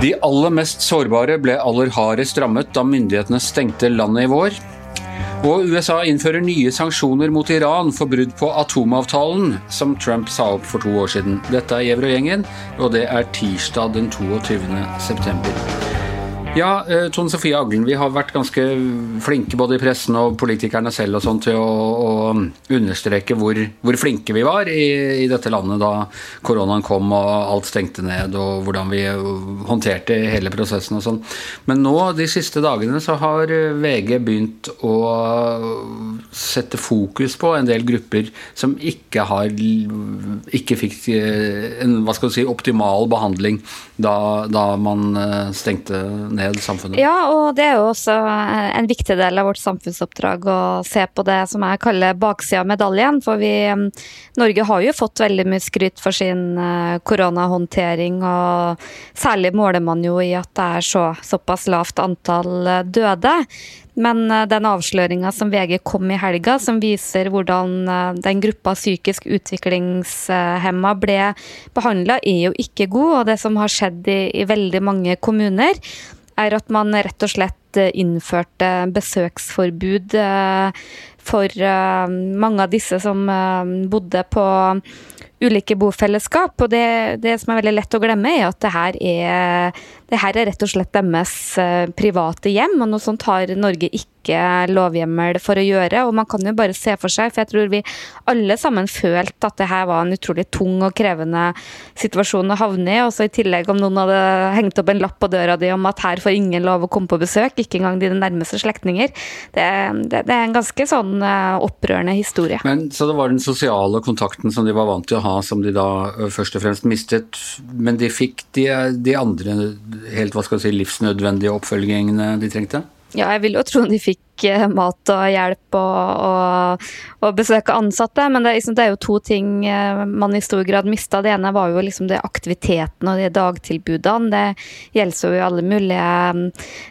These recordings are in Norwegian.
De aller mest sårbare ble aller hardest rammet da myndighetene stengte landet i vår. Og USA innfører nye sanksjoner mot Iran for brudd på atomavtalen, som Trump sa opp for to år siden. Dette er Gjevrøy-gjengen, og det er tirsdag den 22. september. Ja, eh, Tone Sofie Aglen, vi har vært ganske flinke både i pressen og politikerne selv og sånn til å, å understreke hvor, hvor, flinke vi var i, i, dette landet da koronaen kom og alt stengte ned, og hvordan vi håndterte hele prosessen og sånn. Men nå, de siste dagene, så har VG begynt å sette fokus på en del grupper som ikke har ikke fikk eh, en hva skal du si, optimal behandling da, da man eh, stengte ned ned samfunnet. Ja, og det er jo også en viktig del av vårt samfunnsoppdrag å se på det som jeg kaller baksida av medaljen. For vi, Norge har jo fått veldig mye skryt for sin eh, koronahåndtering, og særlig måler man jo i at det er så, såpass lavt antall eh, døde. Men eh, den avsløringa som VG kom i helga, som viser hvordan den gruppa psykisk utviklingshemma ble behandla, er jo ikke god. Og det som har skjedd i, i veldig mange kommuner, er at man rett og slett eh, innførte besøksforbud eh, for eh, mange av disse som bodde på ulike bofellesskap. Og det, det, som er veldig lett å glemme, er at det her er, det her er rett og slett deres private hjem, og noe sånt har Norge ikke lovhjemmel for å gjøre. Og man kan jo bare se for seg, for jeg tror vi alle sammen følte at det her var en utrolig tung og krevende situasjon å havne i. Og så i tillegg om noen hadde hengt opp en lapp på døra di om at her får ingen lov å komme på besøk, ikke engang dine nærmeste slektninger. Det, det, det, er en ganske sånn eh, opprørende historie. Men Så det var den sosiale kontakten som de var vant til å ha, som de da først og fremst mistet. Men de fikk de, de andre helt hva skal si, livsnødvendige oppfølgingene de trengte? Ja, jeg vil jo tro de fikk eh, mat og hjelp og, og, og besøk ansatte, men det, liksom, det, er jo to ting eh, man i stor grad mista. Det ene var jo liksom det aktiviteten og de dagtilbudene. Det gjelder jo i alle mulige mm,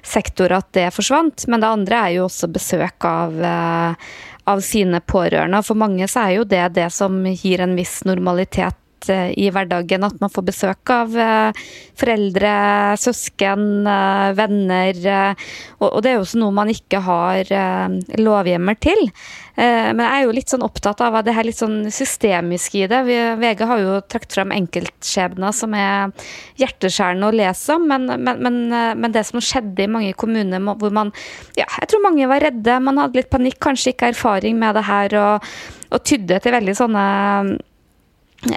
sektorer at det forsvant. Men det andre er jo også besøk av, eh, av sine pårørende. For mange så er jo det det som gir en viss normalitet Eh, i hverdagen. At man får besøk av eh, foreldre, søsken, eh, venner. Og det er jo også noe man ikke har lovhjemmer til. Men jeg er jo litt sånn opptatt av det her litt sånn systemiske i det. VG har jo trukket fram enkeltskjebner som er hjerteskjærende å lese om, men, men, men, men, det som skjedde i mange kommuner hvor man Ja, jeg tror mange var redde, man hadde litt panikk, kanskje ikke erfaring med det her, og, og tydde til veldig sånne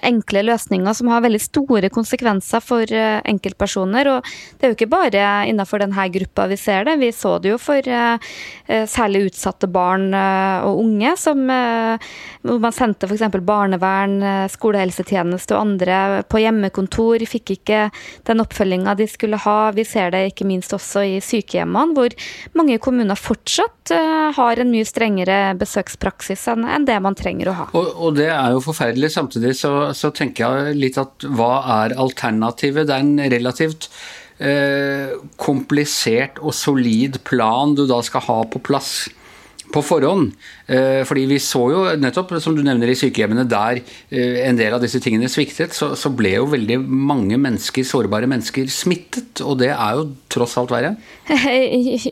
enkle løsninger som har veldig store konsekvenser for eh, enkeltpersoner. Og det er jo ikke bare innenfor denne gruppa vi ser det. Vi så det jo for eh, eh, særlig utsatte barn og unge, som, hvor man sendte f.eks. barnevern, skolehelsetjeneste og andre på hjemmekontor. Fikk ikke den oppfølginga de skulle ha. Vi ser det ikke minst også i sykehjemmene, hvor mange kommuner fortsatt har en mye strengere besøkspraksis enn det man trenger å ha. Og, og det er jo forferdelig. Samtidig så så, tenker jeg litt at hva er alternativet? Det er en relativt eh, komplisert og solid plan du da skal ha på plass på forhånd. Eh, fordi vi så jo nettopp, som du nevner i sykehjemmene, der eh, en del av disse tingene sviktet, så, ble jo veldig mange mennesker, sårbare mennesker smittet. Og det er jo tross alt verre?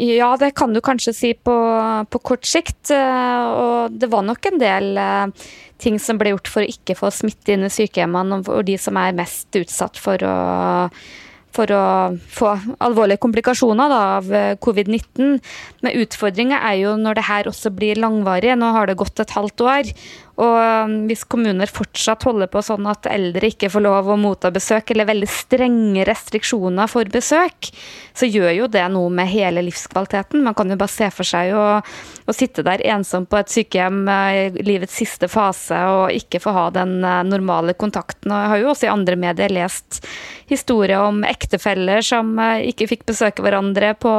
Ja, det kan du kanskje si på, på kort sikt. Eh, og det var nok en del ting som ble gjort for å ikke få smitte inn i sykehjemmene, og de som er mest utsatt for å, for å få alvorlige komplikasjoner da, av eh, covid-19. Men utfordringa er jo når det her også blir langvarig. Nå har det gått et halvt år. Og um, hvis kommuner fortsatt holder på sånn at eldre ikke får lov å motta besøk, eller veldig strenge restriksjoner for besøk, så gjør jo det noe med hele livskvaliteten. Man kan jo bare se for seg å, å sitte der ensom på et sykehjem i livets siste fase og ikke få ha den eh, normale kontakten. Og jeg har jo også i andre medier lest historier om ektefeller som eh, ikke fikk besøke hverandre på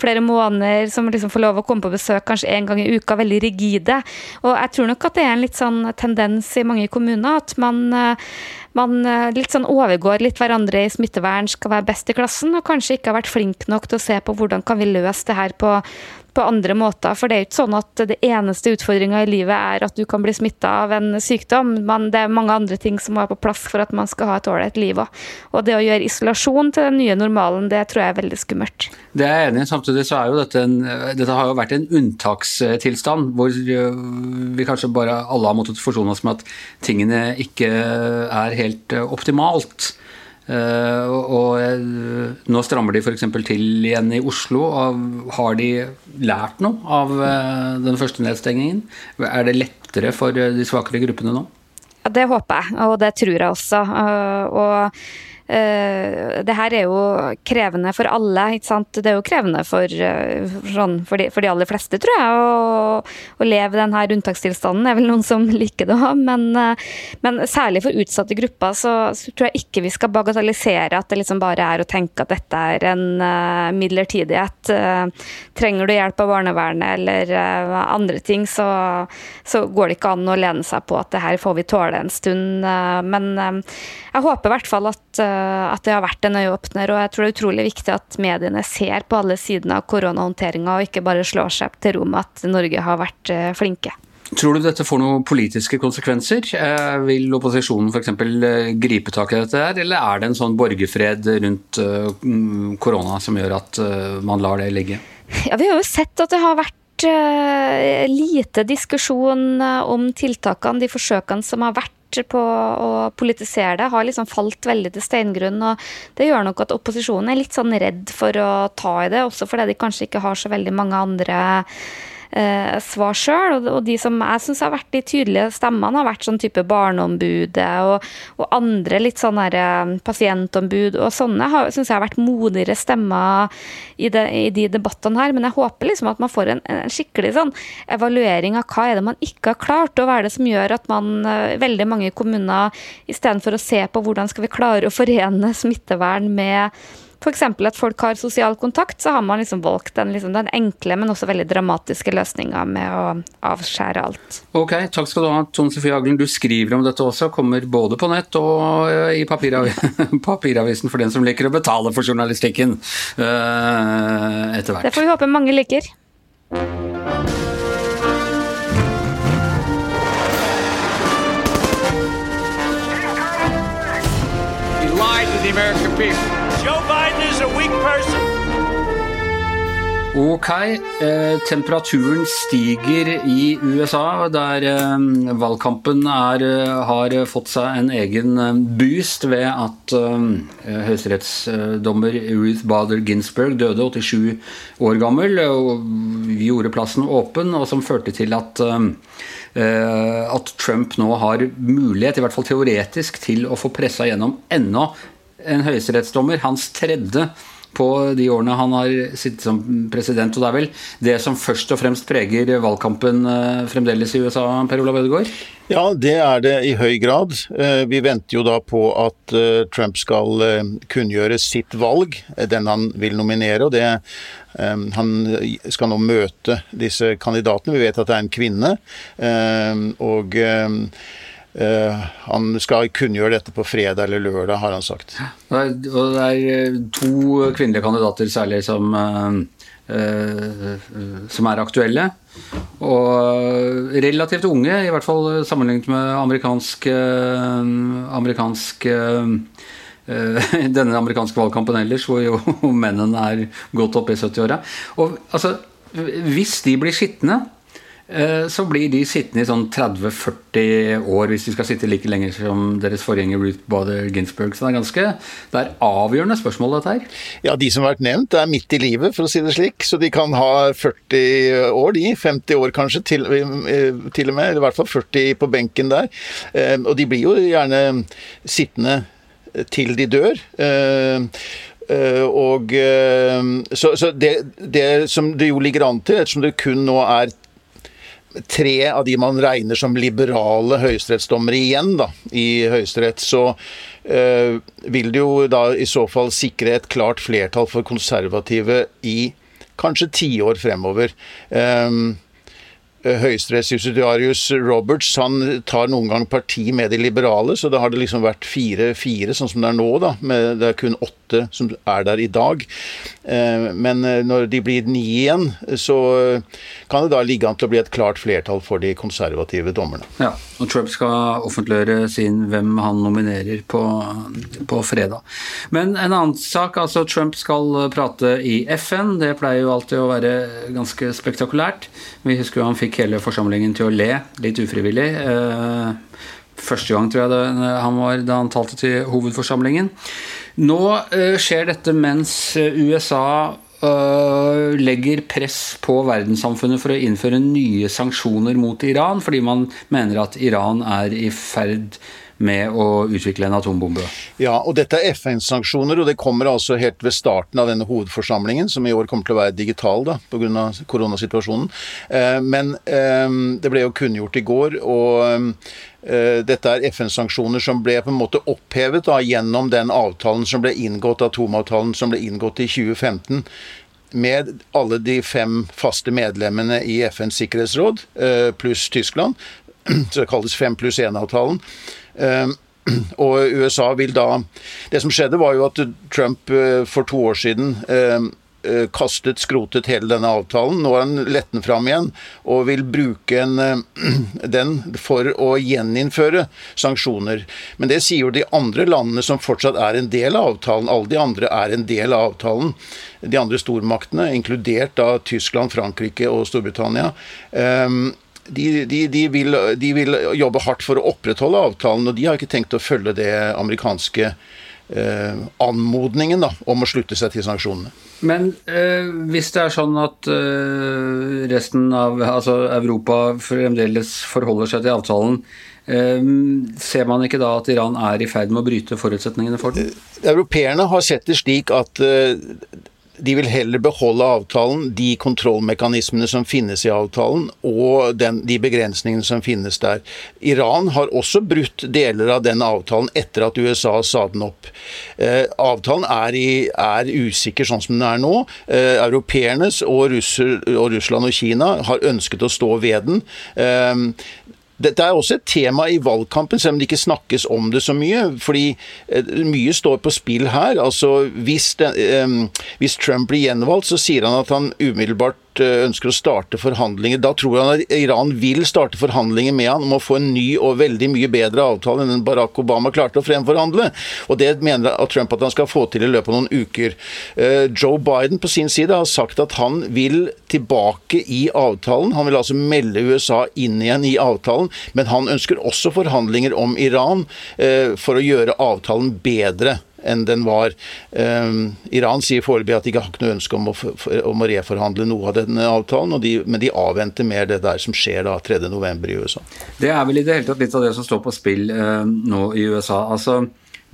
flere måneder, som liksom får lov å komme på besøk kanskje en gang i uka, veldig rigide. Og jeg tror nok at det er en litt sånn tendens i mange kommuner at man, eh, man eh, litt sånn overgår litt hverandre i smittevern, skal være best i klassen, og kanskje ikke har vært flink nok til å se på hvordan kan vi løse det her på, på andre måter. For det er jo ikke sånn at det eneste utfordringa i livet er at du kan bli smitta av en sykdom, men det er mange andre ting som må være på plass for at man skal ha et ålreit liv òg. Og det å gjøre isolasjon til den nye normalen, det tror jeg er veldig skummelt. Det er jeg enig i. Samtidig så er jo dette en, dette har jo vært en unntakstilstand, hvor vi kanskje bare alle har måttet forsone oss med at tingene ikke er helt optimalt. Uh, og uh, nå strammer de f.eks. til igjen i Oslo. Har de lært noe av uh, den første nedstengingen? Er det lettere for de svakere gruppene nå? Ja, det håper jeg, og det tror jeg også. og det her er jo krevende for alle. ikke sant? Det er jo krevende for, uh, sånn, for, de, for de, aller fleste, tror jeg, å, å leve denne unntakstilstanden. Det er vel noen som liker det òg, men, uh, men, særlig for utsatte grupper så, så, tror jeg ikke vi skal bagatellisere at det liksom bare er å tenke at dette er en midlertidighet. trenger du hjelp av barnevernet eller andre ting, så, så, går det ikke an å lene seg på at det her får vi tåle en stund. men jeg håper i hvert fall at Eh, at det har vært en øyeåpner. Og jeg tror det er utrolig viktig at mediene ser på alle sidene av koronahåndteringa, og ikke bare slår seg til ro med at Norge har vært eh, flinke. Tror du dette får noen politiske konsekvenser? Eh, vil opposisjonen f.eks. gripe tak i dette, her, eller er det en sånn borgerfred rundt mm, korona som gjør at man lar det ligge? Ja, Vi har jo sett at det har vært lite diskusjon om tiltakene, de forsøkene som har vært på å politisere det, har liksom falt veldig til steingrunn. og Det gjør nok at opposisjonen er litt sånn redd for å ta i det, også fordi de kanskje ikke har så veldig mange andre eh, svar sjøl. Og, og, de som jeg syns har vært de tydelige stemmene, har vært sånn type Barneombudet og, og, andre litt sånn her pasientombud og sånne syns jeg har vært modigere stemmer i, det, i, de debattene her. Men jeg håper liksom at man får en, en, skikkelig sånn evaluering av hva er det man ikke har klart, og hva er det som gjør at man eh, veldig mange kommuner istedenfor å se på hvordan skal vi klare å forene smittevern med f.eks. at folk har sosial kontakt, så har man liksom valgt den, liksom, den enkle, men også veldig dramatiske løsninga med å avskjære alt. Ok, takk skal du ha, Tone Sofie Aglen. Du skriver om dette også, kommer både på nett og eh, i papirav papiravisen for den som liker å betale for journalistikken uh, etter hvert. Det får vi håpe mange liker. Ok, eh, temperaturen stiger i USA, der eh, valgkampen er, eh, har fått seg en egen eh, boost ved at eh, høyesterettsdommer Ruth Bader Ginsburg døde, 87 år gammel, og gjorde plassen åpen, og som førte til at eh, at Trump nå har mulighet, i hvert fall teoretisk, til å få pressa gjennom enda en høyesterettsdommer, hans tredje på de årene han har sittet som president. Og det er vel det som først og fremst preger valgkampen eh, fremdeles i USA, Per Olav Ødegaard? Ja, det er det i høy grad. Eh, vi venter jo da på at eh, Trump skal kunngjøre sitt valg, den han vil nominere. og det han skal nå møte disse kandidatene. Vi vet at det er en kvinne. og Uh, han skal kunngjøre dette på fredag eller lørdag, har han sagt. Og det er eh, to kvinnelige kandidater særlig som, uh, uh, som er aktuelle. Og relativt unge, i hvert fall sammenlignet med amerikansk, amerikansk denne amerikanske valgkampen ellers, hvor jo mennene er godt oppe i 70-åra. Altså, hvis de blir skitne Eh, så blir de sittende i sånn 30-40 år hvis de skal sitte like lenge som deres forgjenger Ruth Bader Ginsburg. Så det er ganske det er avgjørende spørsmål, dette her. Ja, de som har vært nevnt, er midt i livet, for å si det slik. Så de kan ha 40 år, de. 50 år kanskje, til, eh, til og med. Eller i hvert fall 40 på benken der. Eh, og de blir jo gjerne sittende til de dør. Uh, og uh, Så, så det, det, som det jo ligger an til, ettersom det kun nå er tre av de man regner som liberale høyesterettsdommere igjen da, i Høyesterett, så øh, vil det jo da i så fall sikre et klart flertall for konservative i kanskje tiår fremover. Um, Høyesterettsjustitiarius Roberts han tar noen gang parti med de liberale, så da har det liksom vært fire-fire, sånn som det er nå. da, med Det er kun åtte åtte som er der i dag. Eh, men når de blir ni igjen, så kan det da ligge an til å bli et klart flertall for de konservative dommerne. Ja, og Trump skal offentliggjøre sin hvem han nominerer på, på fredag. Men en annen sak, altså Trump skal prate i FN. Det pleier jo alltid å være ganske spektakulært. Vi husker jo han fikk hele forsamlingen til å le, litt ufrivillig. Eh, første gang, tror jeg det, han var da han talte til hovedforsamlingen. Nå uh, skjer dette mens USA uh, legger press på verdenssamfunnet for å innføre nye sanksjoner mot Iran, fordi man mener at Iran er i ferd med å utvikle en atombombe. Ja, og dette er FN-sanksjoner, og det kommer altså helt ved starten av denne hovedforsamlingen, som i år kommer til å være digital da, pga. koronasituasjonen. Eh, men eh, det ble jo kunngjort i går, og eh, dette er FN-sanksjoner som ble på en måte opphevet da, gjennom den avtalen som ble inngått, atomavtalen som ble inngått i 2015 med alle de fem faste medlemmene i FNs sikkerhetsråd, pluss Tyskland. Så det kalles 5 pluss én-avtalen. Ehm, og USA vil da Det som skjedde, var jo at Trump eh, for to år siden ehm, eh, kastet, skrotet hele denne avtalen. Nå har han lett den fram igjen og vil bruke en, eh, den for å gjeninnføre sanksjoner. Men det sier jo de andre landene som fortsatt er en del av avtalen. Alle de andre er en del av avtalen. De andre stormaktene, inkludert da Tyskland, Frankrike og Storbritannia. Um, de, de, de, vil, de, vil, jobbe hardt for å opprettholde avtalen, og de har ikke tenkt å følge det amerikanske eh, anmodningen da, om å slutte seg til sanksjonene. Men eh, hvis det er sånn at eh, resten av altså Europa fremdeles forholder seg til avtalen, eh, ser man ikke da at Iran er i ferd med å bryte forutsetningene for den? Europeerne har sett det slik at eh, de vil heller beholde avtalen, de kontrollmekanismene som finnes i avtalen, og den, de begrensningene som finnes der. Iran har også brutt deler av den avtalen etter at USA sa den opp. Eh, avtalen er, i, er, usikker sånn som den er nå. Eh, europeernes og, og, Russland og Kina har ønsket å stå ved den. Eh, dette er også et tema i valgkampen, selv om det ikke snakkes om det så mye. Fordi eh, mye står på spill her. Altså, hvis, den, eh, hvis Trump blir gjenvalgt, så sier han at han umiddelbart Eh, ønsker å starte forhandlinger. Da tror han at Iran vil starte forhandlinger med han om å få en ny og veldig mye bedre avtale enn den Barack Obama klarte å fremforhandle. Og Det mener Trump at han skal få til i løpet av noen uker. Eh, Joe Biden på sin side har sagt at han vil tilbake i avtalen. Han vil altså melde USA inn igjen i avtalen, men han ønsker også forhandlinger om Iran eh, for å gjøre avtalen bedre enn den var. Um, Iran sier foreløpig at de ikke har noe ønske om å, om å reforhandle noe av denne avtalen, de, men de avventer mer det der som skjer da 3.11. i USA. Det er vel i det hele tatt litt av det som står på spill uh, nå i USA. Altså,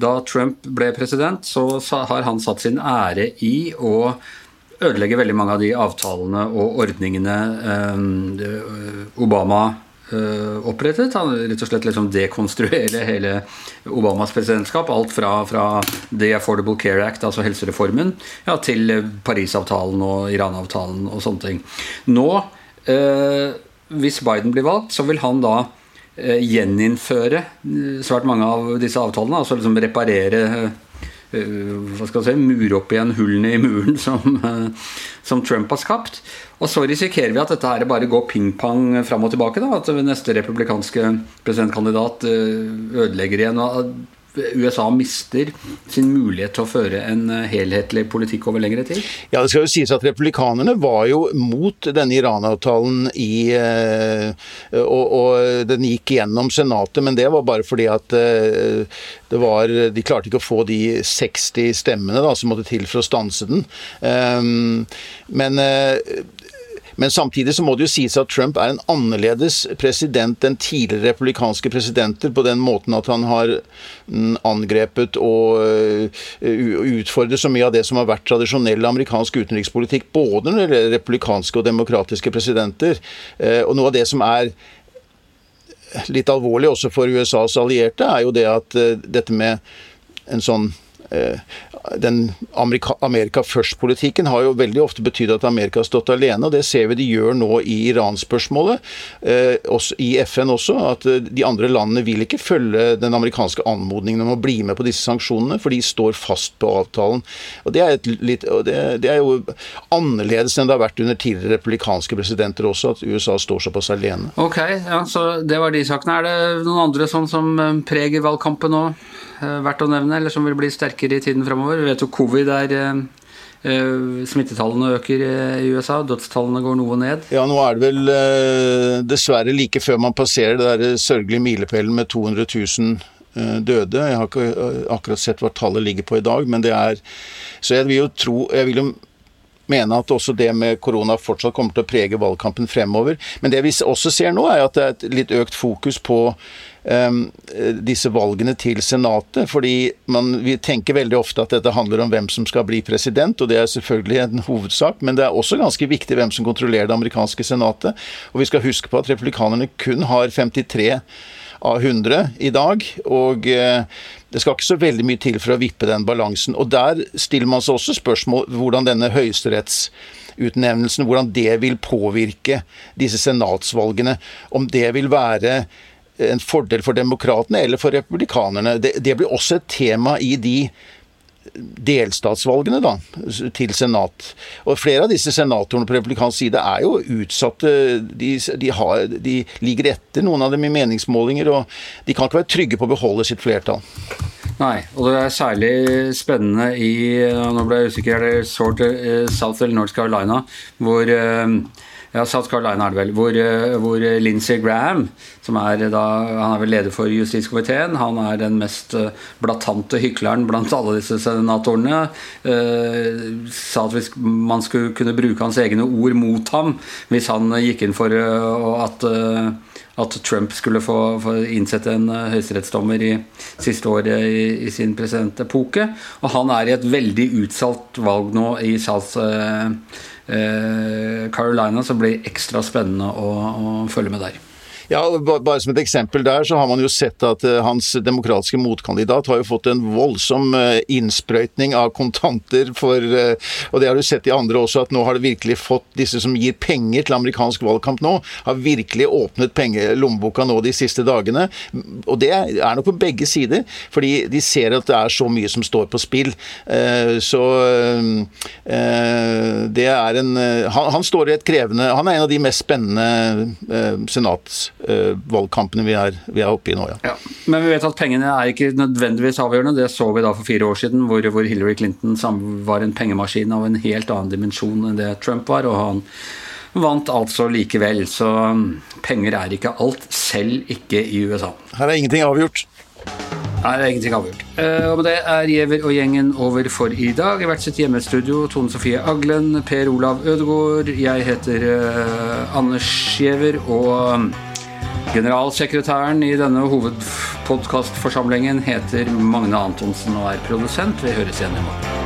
da Trump ble president, så har han satt sin ære i å ødelegge veldig mange av de avtalene og ordningene um, Obama opprettet. Han rett og slett liksom dekonstruerer hele Obamas presidentskap. Alt fra, fra The Affordable Care Act, altså helsereformen, ja, til Parisavtalen og Iran-avtalen og sånne ting. Nå, eh, hvis Biden blir valgt, så vil han da eh, gjeninnføre eh, svært mange av disse avtalene. Altså liksom reparere eh, hva skal si, mure opp igjen hullene i muren som, som Trump har skapt. Og så risikerer vi at dette her bare går ping-pong fram og tilbake. Da, at neste republikanske presidentkandidat eh, ødelegger igjen. og USA mister sin mulighet til å føre en eh, helhetlig politikk over lengre tid? Ja, Det skal jo sies at republikanerne var jo mot denne Iran-avtalen i eh, og, og, den gikk gjennom Senatet, men det var bare fordi at det var De klarte ikke å få de 60 stemmene da, som måtte til for å stanse den. Men men samtidig så må det jo sies at Trump er en annerledes president enn tidligere republikanske presidenter, på den måten at han har mm, angrepet og øh, utfordret så mye av det som har vært tradisjonell amerikansk utenrikspolitikk, både når det gjelder republikanske og demokratiske presidenter. Eh, og noe av det som er litt alvorlig også for USAs allierte, er jo det at øh, dette med en sånn den Amerika, Amerika først-politikken har jo veldig ofte betydd at Amerika har stått alene, og det ser vi de gjør nå i Iran-spørsmålet, i FN også, at de andre landene vil ikke følge den amerikanske anmodningen om å bli med på disse sanksjonene, for de står fast på avtalen. Og Det er, litt, det, det er jo annerledes enn det har vært under tidligere republikanske presidenter også, at USA står såpass alene. Ok, ja, så det var de sakene. Er det noen andre sånn som preger valgkampen nå? Eh, verdt å nevne, eller som vil bli sterkere i tiden framover? Vi vet jo covid er eh, eh, Smittetallene øker i USA, dødstallene går noe ned. Ja, nå er det vel dessverre like før man passerer det der sørgelige milepælen med 200 000 døde. Jeg har ikke akkurat sett hva tallet ligger på i dag, men det er Så jeg vil jo tro Jeg vil jo mene at også det med korona fortsatt kommer til å prege valgkampen fremover. Men det vi også ser nå, er at det er et litt økt fokus på um, disse valgene til Senatet. Fordi man, vi tenker veldig ofte at dette handler om hvem som skal bli president, og det er selvfølgelig en hovedsak, men det er også ganske viktig hvem som kontrollerer det amerikanske senatet. Og vi skal huske på at republikanerne kun har 53 av 100 i dag. Og eh, det skal ikke så veldig mye til for å vippe den balansen. Og der stiller man seg også spørsmål hvordan denne høyesterettsutnevnelsen hvordan det vil påvirke disse senatsvalgene. Om det vil være en fordel for demokratene eller for republikanerne. Det, det blir også et tema i de delstatsvalgene da, til senat. Og Flere av disse senatorene på republikansk side er jo utsatte. De, de, har, de, ligger etter noen av dem i meningsmålinger, og de kan ikke være trygge på å beholde sitt flertall. Nei, og det er særlig spennende i Nå ble jeg usikker, er det eh, South eller North Carolina, hvor eh, ja, South Carolina er det vel. Hvor, eh, hvor Lindsey Graham, som er da, han er vel leder for justiskomiteen, han er den mest eh, blatante hykleren blant alle disse senatorene, eh, sa at hvis man skulle kunne bruke hans egne ord mot ham hvis han gikk inn for at at Trump skulle få, få innsette en høyesterettsdommer i siste året i, i, sin presidentepoke. Og han er i et veldig utsatt valg nå i South Carolina, som blir ekstra spennende å, å følge med der. Ja, Bare som et eksempel der, så har man jo sett at uh, hans demokratiske motkandidat har jo fått en voldsom uh, innsprøytning av kontanter for uh, Og det har du sett i andre også, at nå har det virkelig fått disse som gir penger til amerikansk valgkamp nå, har virkelig åpnet penge, lommeboka nå de siste dagene. Og det er nok på begge sider, fordi de ser at det er så mye som står på spill. Så det er en han, han, står i et krevende Han er en av de mest spennende senats valgkampene vi er, vi er oppe i nå, ja. ja. Men vi vet at pengene er ikke nødvendigvis avgjørende. Det så vi da for fire år siden, hvor, hvor Hillary Clinton var en pengemaskin av en helt annen dimensjon enn det Trump var. og han vant altså likevel. Så um, penger er ikke alt, selv ikke i USA. Her er ingenting avgjort. Her er ingenting avgjort. Uh, og med det er Giæver og gjengen over for i dag. I hvert sitt hjemmestudio Tone Sofie Aglen, Per Olav Ødegaard. Jeg heter uh, Anders Giæver, og um, Generalsekretæren i denne hovedpodkastforsamlingen heter Magne Antonsen og er produsent. Vi høres igjen i morgen.